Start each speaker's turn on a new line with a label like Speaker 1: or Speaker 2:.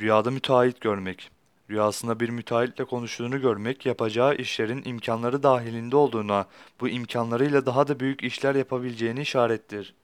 Speaker 1: Rüyada müteahhit görmek. Rüyasında bir müteahhitle konuştuğunu görmek, yapacağı işlerin imkanları dahilinde olduğuna, bu imkanlarıyla daha da büyük işler yapabileceğini işarettir.